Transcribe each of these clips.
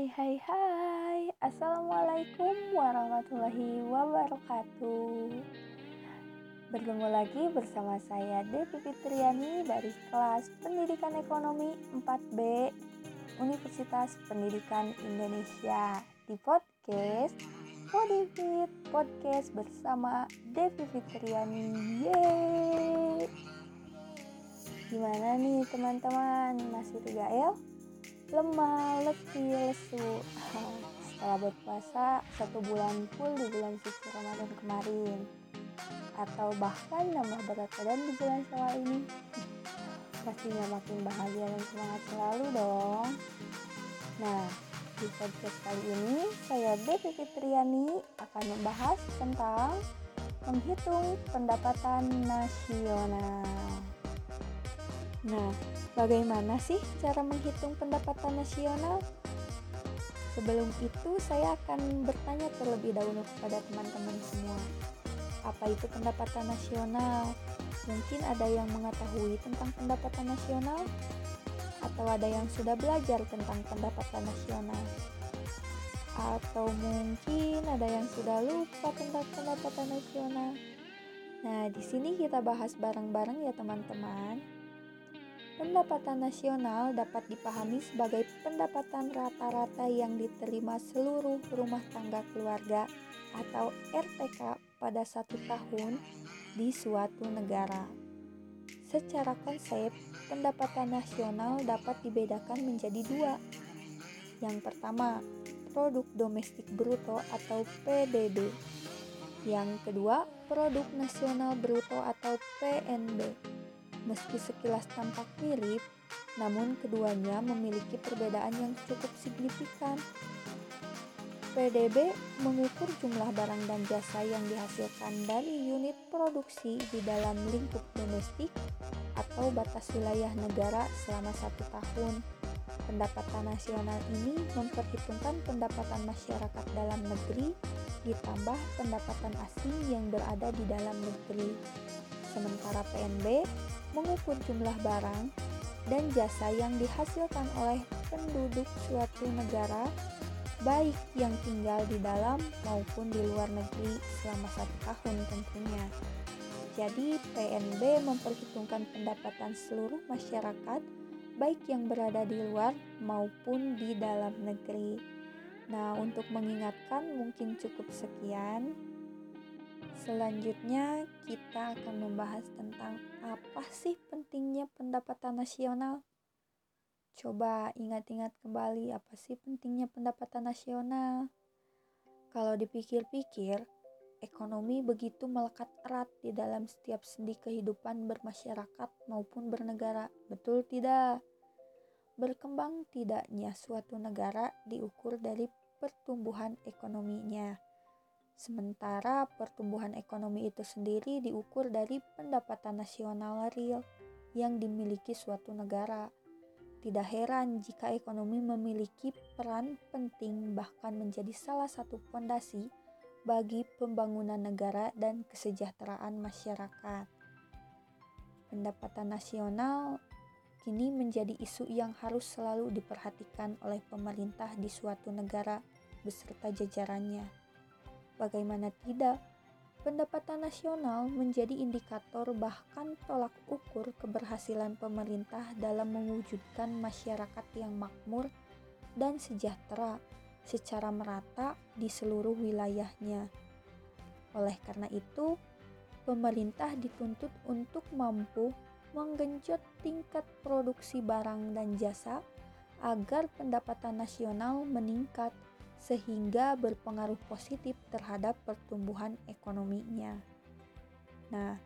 Hai hai hai. Assalamualaikum warahmatullahi wabarakatuh. Bertemu lagi bersama saya Devi Fitriani dari kelas Pendidikan Ekonomi 4B Universitas Pendidikan Indonesia. Di podcast Podifit Podcast bersama Devi Fitriani. Yeay. Gimana nih teman-teman? Masih 3L? Lemah, letih, lesu. Setelah berpuasa satu bulan full di bulan suci Ramadan kemarin. Atau bahkan nambah berat badan di bulan Syawal ini. Pastinya makin bahagia dan semangat selalu dong. Nah, di podcast kali ini saya Devi Fitriani akan membahas tentang menghitung pendapatan nasional. Nah, Bagaimana sih cara menghitung pendapatan nasional? Sebelum itu, saya akan bertanya terlebih dahulu kepada teman-teman semua. Apa itu pendapatan nasional? Mungkin ada yang mengetahui tentang pendapatan nasional, atau ada yang sudah belajar tentang pendapatan nasional, atau mungkin ada yang sudah lupa tentang pendapatan nasional. Nah, di sini kita bahas bareng-bareng ya, teman-teman. Pendapatan nasional dapat dipahami sebagai pendapatan rata-rata yang diterima seluruh rumah tangga keluarga atau RTK pada satu tahun di suatu negara. Secara konsep, pendapatan nasional dapat dibedakan menjadi dua. Yang pertama, produk domestik bruto atau PDB. Yang kedua, produk nasional bruto atau PNB. Meski sekilas tampak mirip, namun keduanya memiliki perbedaan yang cukup signifikan. PDB mengukur jumlah barang dan jasa yang dihasilkan dari unit produksi di dalam lingkup domestik atau batas wilayah negara selama satu tahun. Pendapatan nasional ini memperhitungkan pendapatan masyarakat dalam negeri ditambah pendapatan asing yang berada di dalam negeri. Sementara PNB mengukur jumlah barang dan jasa yang dihasilkan oleh penduduk suatu negara, baik yang tinggal di dalam maupun di luar negeri selama satu tahun tentunya. Jadi PNB memperhitungkan pendapatan seluruh masyarakat, baik yang berada di luar maupun di dalam negeri. Nah, untuk mengingatkan mungkin cukup sekian. Selanjutnya, kita akan membahas tentang apa sih pentingnya pendapatan nasional. Coba ingat-ingat kembali apa sih pentingnya pendapatan nasional. Kalau dipikir-pikir, ekonomi begitu melekat erat di dalam setiap sendi kehidupan bermasyarakat maupun bernegara. Betul tidak? Berkembang tidaknya suatu negara diukur dari pertumbuhan ekonominya Sementara pertumbuhan ekonomi itu sendiri diukur dari pendapatan nasional real yang dimiliki suatu negara. Tidak heran jika ekonomi memiliki peran penting bahkan menjadi salah satu fondasi bagi pembangunan negara dan kesejahteraan masyarakat. Pendapatan nasional kini menjadi isu yang harus selalu diperhatikan oleh pemerintah di suatu negara beserta jajarannya Bagaimana tidak, pendapatan nasional menjadi indikator bahkan tolak ukur keberhasilan pemerintah dalam mewujudkan masyarakat yang makmur dan sejahtera secara merata di seluruh wilayahnya. Oleh karena itu, pemerintah dituntut untuk mampu menggenjot tingkat produksi barang dan jasa agar pendapatan nasional meningkat sehingga berpengaruh positif terhadap pertumbuhan ekonominya. Nah,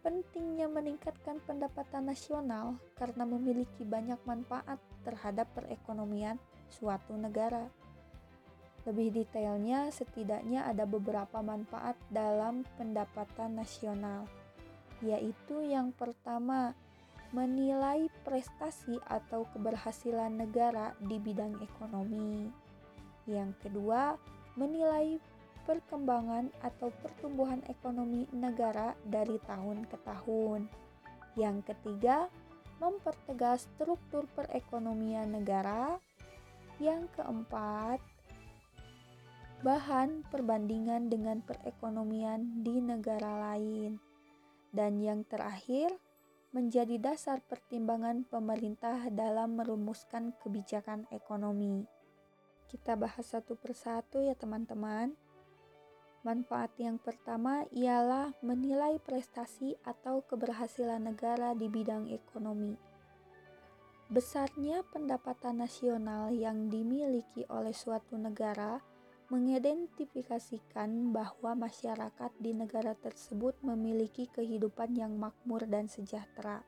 pentingnya meningkatkan pendapatan nasional karena memiliki banyak manfaat terhadap perekonomian suatu negara. Lebih detailnya, setidaknya ada beberapa manfaat dalam pendapatan nasional, yaitu yang pertama, menilai prestasi atau keberhasilan negara di bidang ekonomi. Yang kedua, menilai perkembangan atau pertumbuhan ekonomi negara dari tahun ke tahun. Yang ketiga, mempertegas struktur perekonomian negara. Yang keempat, bahan perbandingan dengan perekonomian di negara lain. Dan yang terakhir, menjadi dasar pertimbangan pemerintah dalam merumuskan kebijakan ekonomi. Kita bahas satu persatu ya teman-teman. Manfaat yang pertama ialah menilai prestasi atau keberhasilan negara di bidang ekonomi. Besarnya pendapatan nasional yang dimiliki oleh suatu negara mengidentifikasikan bahwa masyarakat di negara tersebut memiliki kehidupan yang makmur dan sejahtera.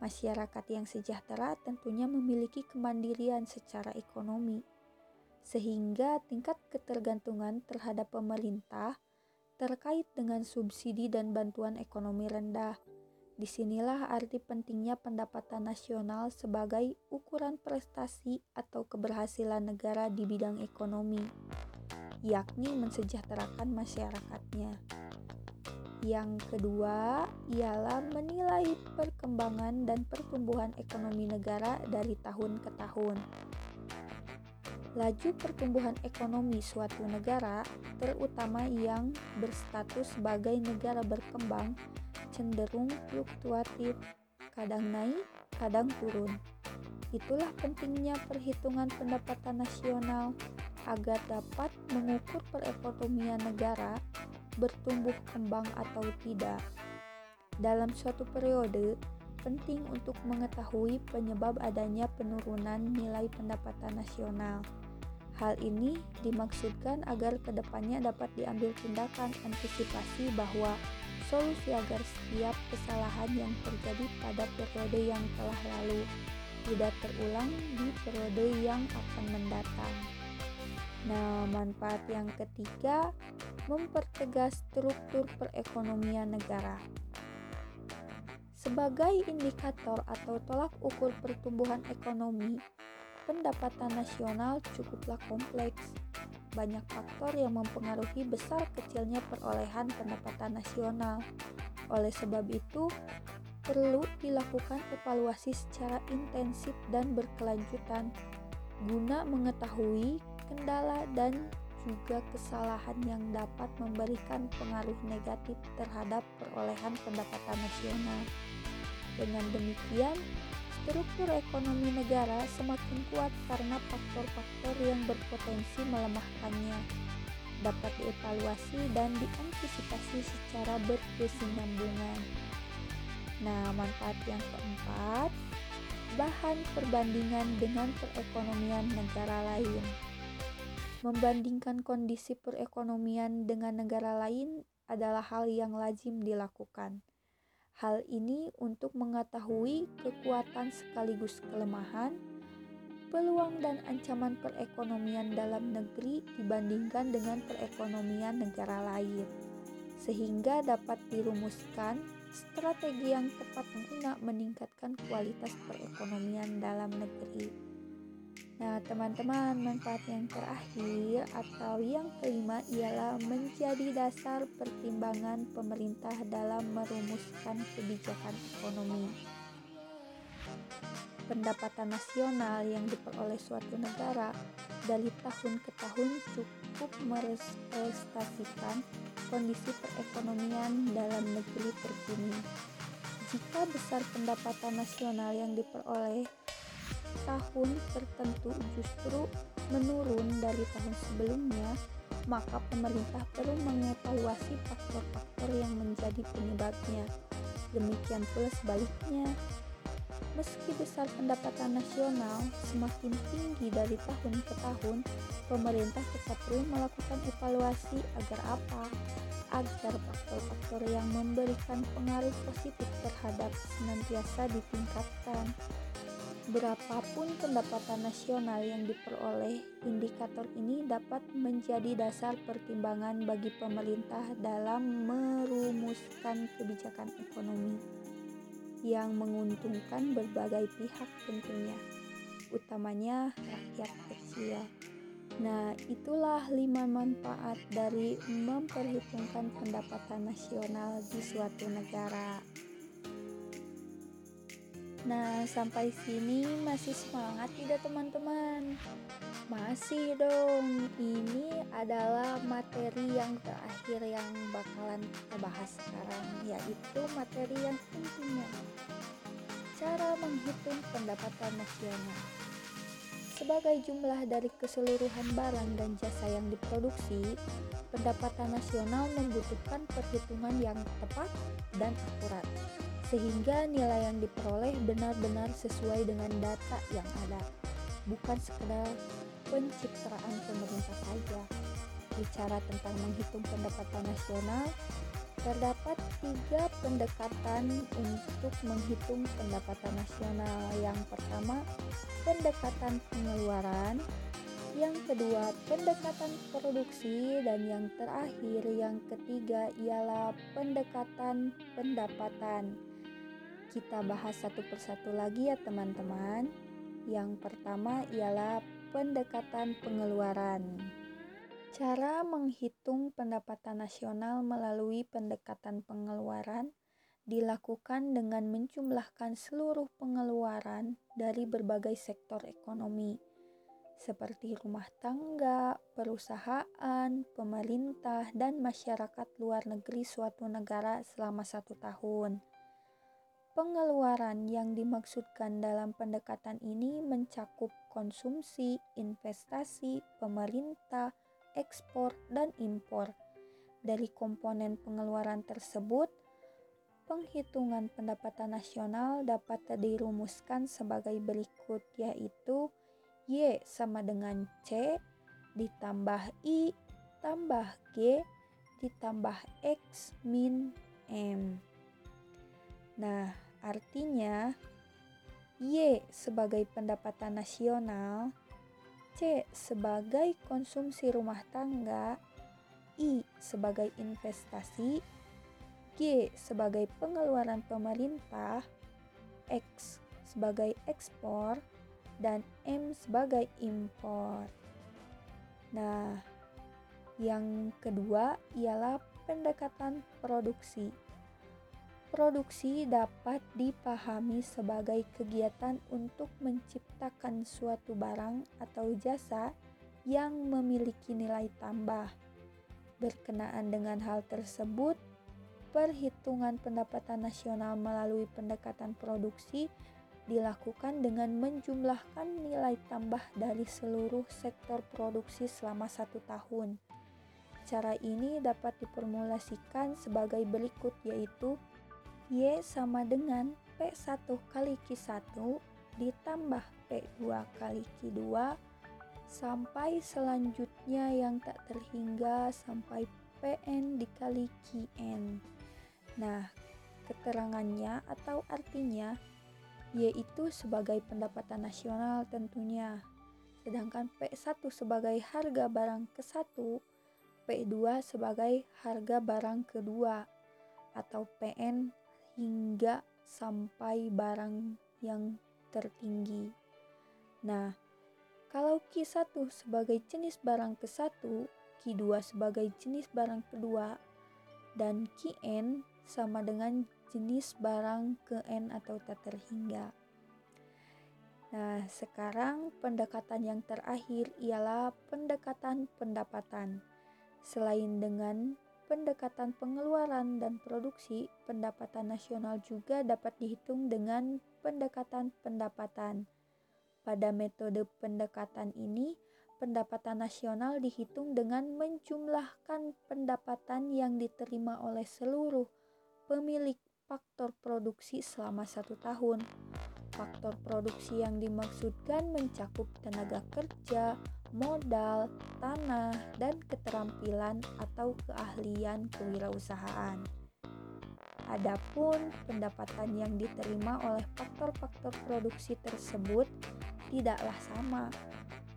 Masyarakat yang sejahtera tentunya memiliki kemandirian secara ekonomi, sehingga tingkat ketergantungan terhadap pemerintah terkait dengan subsidi dan bantuan ekonomi rendah Di sinilah arti pentingnya pendapatan nasional sebagai ukuran prestasi atau keberhasilan negara di bidang ekonomi, yakni mensejahterakan masyarakatnya. Yang kedua ialah menilai perkembangan dan pertumbuhan ekonomi negara dari tahun ke tahun. Laju pertumbuhan ekonomi suatu negara, terutama yang berstatus sebagai negara berkembang, cenderung fluktuatif, kadang naik, kadang turun. Itulah pentingnya perhitungan pendapatan nasional agar dapat mengukur perekonomian negara bertumbuh kembang atau tidak. Dalam suatu periode, penting untuk mengetahui penyebab adanya penurunan nilai pendapatan nasional. Hal ini dimaksudkan agar ke depannya dapat diambil tindakan antisipasi bahwa solusi agar setiap kesalahan yang terjadi pada periode yang telah lalu tidak terulang di periode yang akan mendatang. Nah, manfaat yang ketiga mempertegas struktur perekonomian negara. Sebagai indikator atau tolak ukur pertumbuhan ekonomi, pendapatan nasional cukuplah kompleks banyak faktor yang mempengaruhi besar kecilnya perolehan pendapatan nasional. Oleh sebab itu, perlu dilakukan evaluasi secara intensif dan berkelanjutan guna mengetahui kendala dan juga kesalahan yang dapat memberikan pengaruh negatif terhadap perolehan pendapatan nasional. Dengan demikian, struktur ekonomi negara semakin kuat karena faktor-faktor yang berpotensi melemahkannya dapat dievaluasi dan diantisipasi secara berkesinambungan. Nah, manfaat yang keempat, bahan perbandingan dengan perekonomian negara lain. Membandingkan kondisi perekonomian dengan negara lain adalah hal yang lazim dilakukan Hal ini untuk mengetahui kekuatan sekaligus kelemahan, peluang dan ancaman perekonomian dalam negeri dibandingkan dengan perekonomian negara lain, sehingga dapat dirumuskan strategi yang tepat guna meningkatkan kualitas perekonomian dalam negeri. Nah, teman-teman, manfaat yang terakhir atau yang kelima ialah menjadi dasar pertimbangan pemerintah dalam merumuskan kebijakan ekonomi. Pendapatan nasional yang diperoleh suatu negara dari tahun ke tahun cukup merepresentasikan kondisi perekonomian dalam negeri terkini. Jika besar pendapatan nasional yang diperoleh tahun tertentu justru menurun dari tahun sebelumnya, maka pemerintah perlu mengevaluasi faktor-faktor yang menjadi penyebabnya. Demikian pula sebaliknya. Meski besar pendapatan nasional semakin tinggi dari tahun ke tahun, pemerintah tetap perlu melakukan evaluasi agar apa? Agar faktor-faktor yang memberikan pengaruh positif terhadap senantiasa ditingkatkan. Berapapun pendapatan nasional yang diperoleh, indikator ini dapat menjadi dasar pertimbangan bagi pemerintah dalam merumuskan kebijakan ekonomi yang menguntungkan berbagai pihak tentunya, utamanya rakyat kecil. Nah, itulah lima manfaat dari memperhitungkan pendapatan nasional di suatu negara. Nah, sampai sini masih semangat tidak teman-teman? Masih dong. Ini adalah materi yang terakhir yang bakalan kita bahas sekarang, yaitu materi yang intinya. Cara menghitung pendapatan nasional. Sebagai jumlah dari keseluruhan barang dan jasa yang diproduksi, pendapatan nasional membutuhkan perhitungan yang tepat dan akurat sehingga nilai yang diperoleh benar-benar sesuai dengan data yang ada, bukan sekedar pencitraan pemerintah saja. Bicara tentang menghitung pendapatan nasional, terdapat tiga pendekatan untuk menghitung pendapatan nasional. Yang pertama, pendekatan pengeluaran, yang kedua pendekatan produksi, dan yang terakhir yang ketiga ialah pendekatan pendapatan. Kita bahas satu persatu lagi ya teman-teman. Yang pertama ialah pendekatan pengeluaran. Cara menghitung pendapatan nasional melalui pendekatan pengeluaran dilakukan dengan menjumlahkan seluruh pengeluaran dari berbagai sektor ekonomi, seperti rumah tangga, perusahaan, pemerintah, dan masyarakat luar negeri suatu negara selama satu tahun. Pengeluaran yang dimaksudkan dalam pendekatan ini mencakup konsumsi, investasi, pemerintah, ekspor, dan impor. Dari komponen pengeluaran tersebut, penghitungan pendapatan nasional dapat dirumuskan sebagai berikut yaitu Y sama dengan C ditambah I tambah G ditambah X min M. Nah, Artinya, Y sebagai pendapatan nasional, C sebagai konsumsi rumah tangga, I sebagai investasi, G sebagai pengeluaran pemerintah, X sebagai ekspor, dan M sebagai impor. Nah, yang kedua ialah pendekatan produksi. Produksi dapat dipahami sebagai kegiatan untuk menciptakan suatu barang atau jasa yang memiliki nilai tambah. Berkenaan dengan hal tersebut, perhitungan pendapatan nasional melalui pendekatan produksi dilakukan dengan menjumlahkan nilai tambah dari seluruh sektor produksi selama satu tahun. Cara ini dapat diformulasikan sebagai berikut yaitu Y sama dengan P1 kali Q1 ditambah P2 kali Q2 sampai selanjutnya yang tak terhingga sampai PN dikali QN. Nah, keterangannya atau artinya yaitu sebagai pendapatan nasional tentunya. Sedangkan P1 sebagai harga barang ke-1, P2 sebagai harga barang kedua atau PN hingga sampai barang yang tertinggi. Nah, kalau Q1 sebagai jenis barang ke-1, Q2 sebagai jenis barang kedua, dan Qn sama dengan jenis barang ke N atau tak terhingga. Nah, sekarang pendekatan yang terakhir ialah pendekatan pendapatan. Selain dengan pendekatan pengeluaran dan produksi, pendapatan nasional juga dapat dihitung dengan pendekatan pendapatan. Pada metode pendekatan ini, pendapatan nasional dihitung dengan menjumlahkan pendapatan yang diterima oleh seluruh pemilik faktor produksi selama satu tahun. Faktor produksi yang dimaksudkan mencakup tenaga kerja, modal, tanah, dan keterampilan atau keahlian kewirausahaan. Adapun pendapatan yang diterima oleh faktor-faktor produksi tersebut tidaklah sama.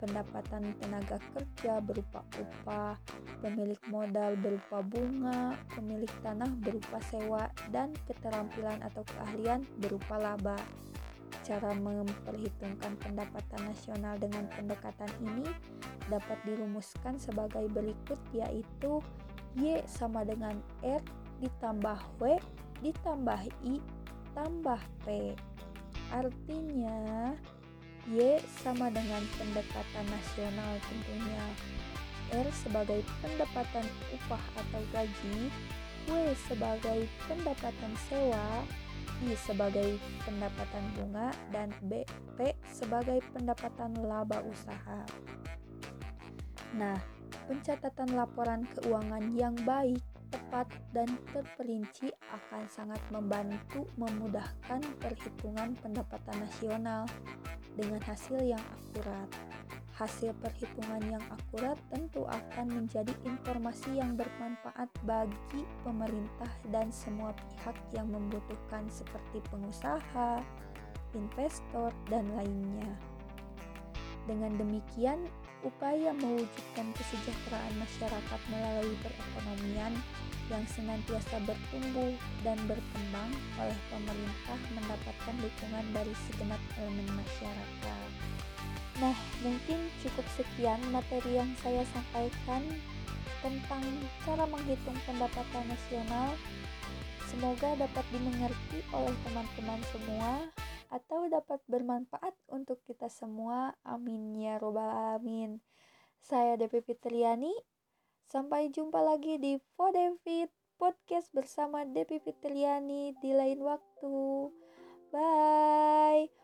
Pendapatan tenaga kerja berupa upah, pemilik modal berupa bunga, pemilik tanah berupa sewa, dan keterampilan atau keahlian berupa laba. Cara memperhitungkan pendapatan nasional dengan pendekatan ini dapat dirumuskan sebagai berikut yaitu Y sama dengan R ditambah W ditambah I tambah P. Artinya, Y sama dengan pendekatan nasional tentunya. R sebagai pendapatan upah atau gaji, W sebagai pendapatan sewa, I sebagai pendapatan bunga, dan B, P sebagai pendapatan laba usaha. Nah, pencatatan laporan keuangan yang baik tepat dan terperinci akan sangat membantu memudahkan perhitungan pendapatan nasional dengan hasil yang akurat. Hasil perhitungan yang akurat tentu akan menjadi informasi yang bermanfaat bagi pemerintah dan semua pihak yang membutuhkan seperti pengusaha, investor, dan lainnya. Dengan demikian, upaya mewujudkan kesejahteraan masyarakat melalui perekonomian yang senantiasa bertumbuh dan berkembang oleh pemerintah mendapatkan dukungan dari segenap elemen masyarakat. Nah, mungkin cukup sekian materi yang saya sampaikan tentang cara menghitung pendapatan nasional. Semoga dapat dimengerti oleh teman-teman semua atau dapat bermanfaat untuk kita semua. Amin ya robbal alamin. Saya Devi Fitriani. Sampai jumpa lagi di Fodevit Podcast bersama Devi Fitriani di lain waktu. Bye.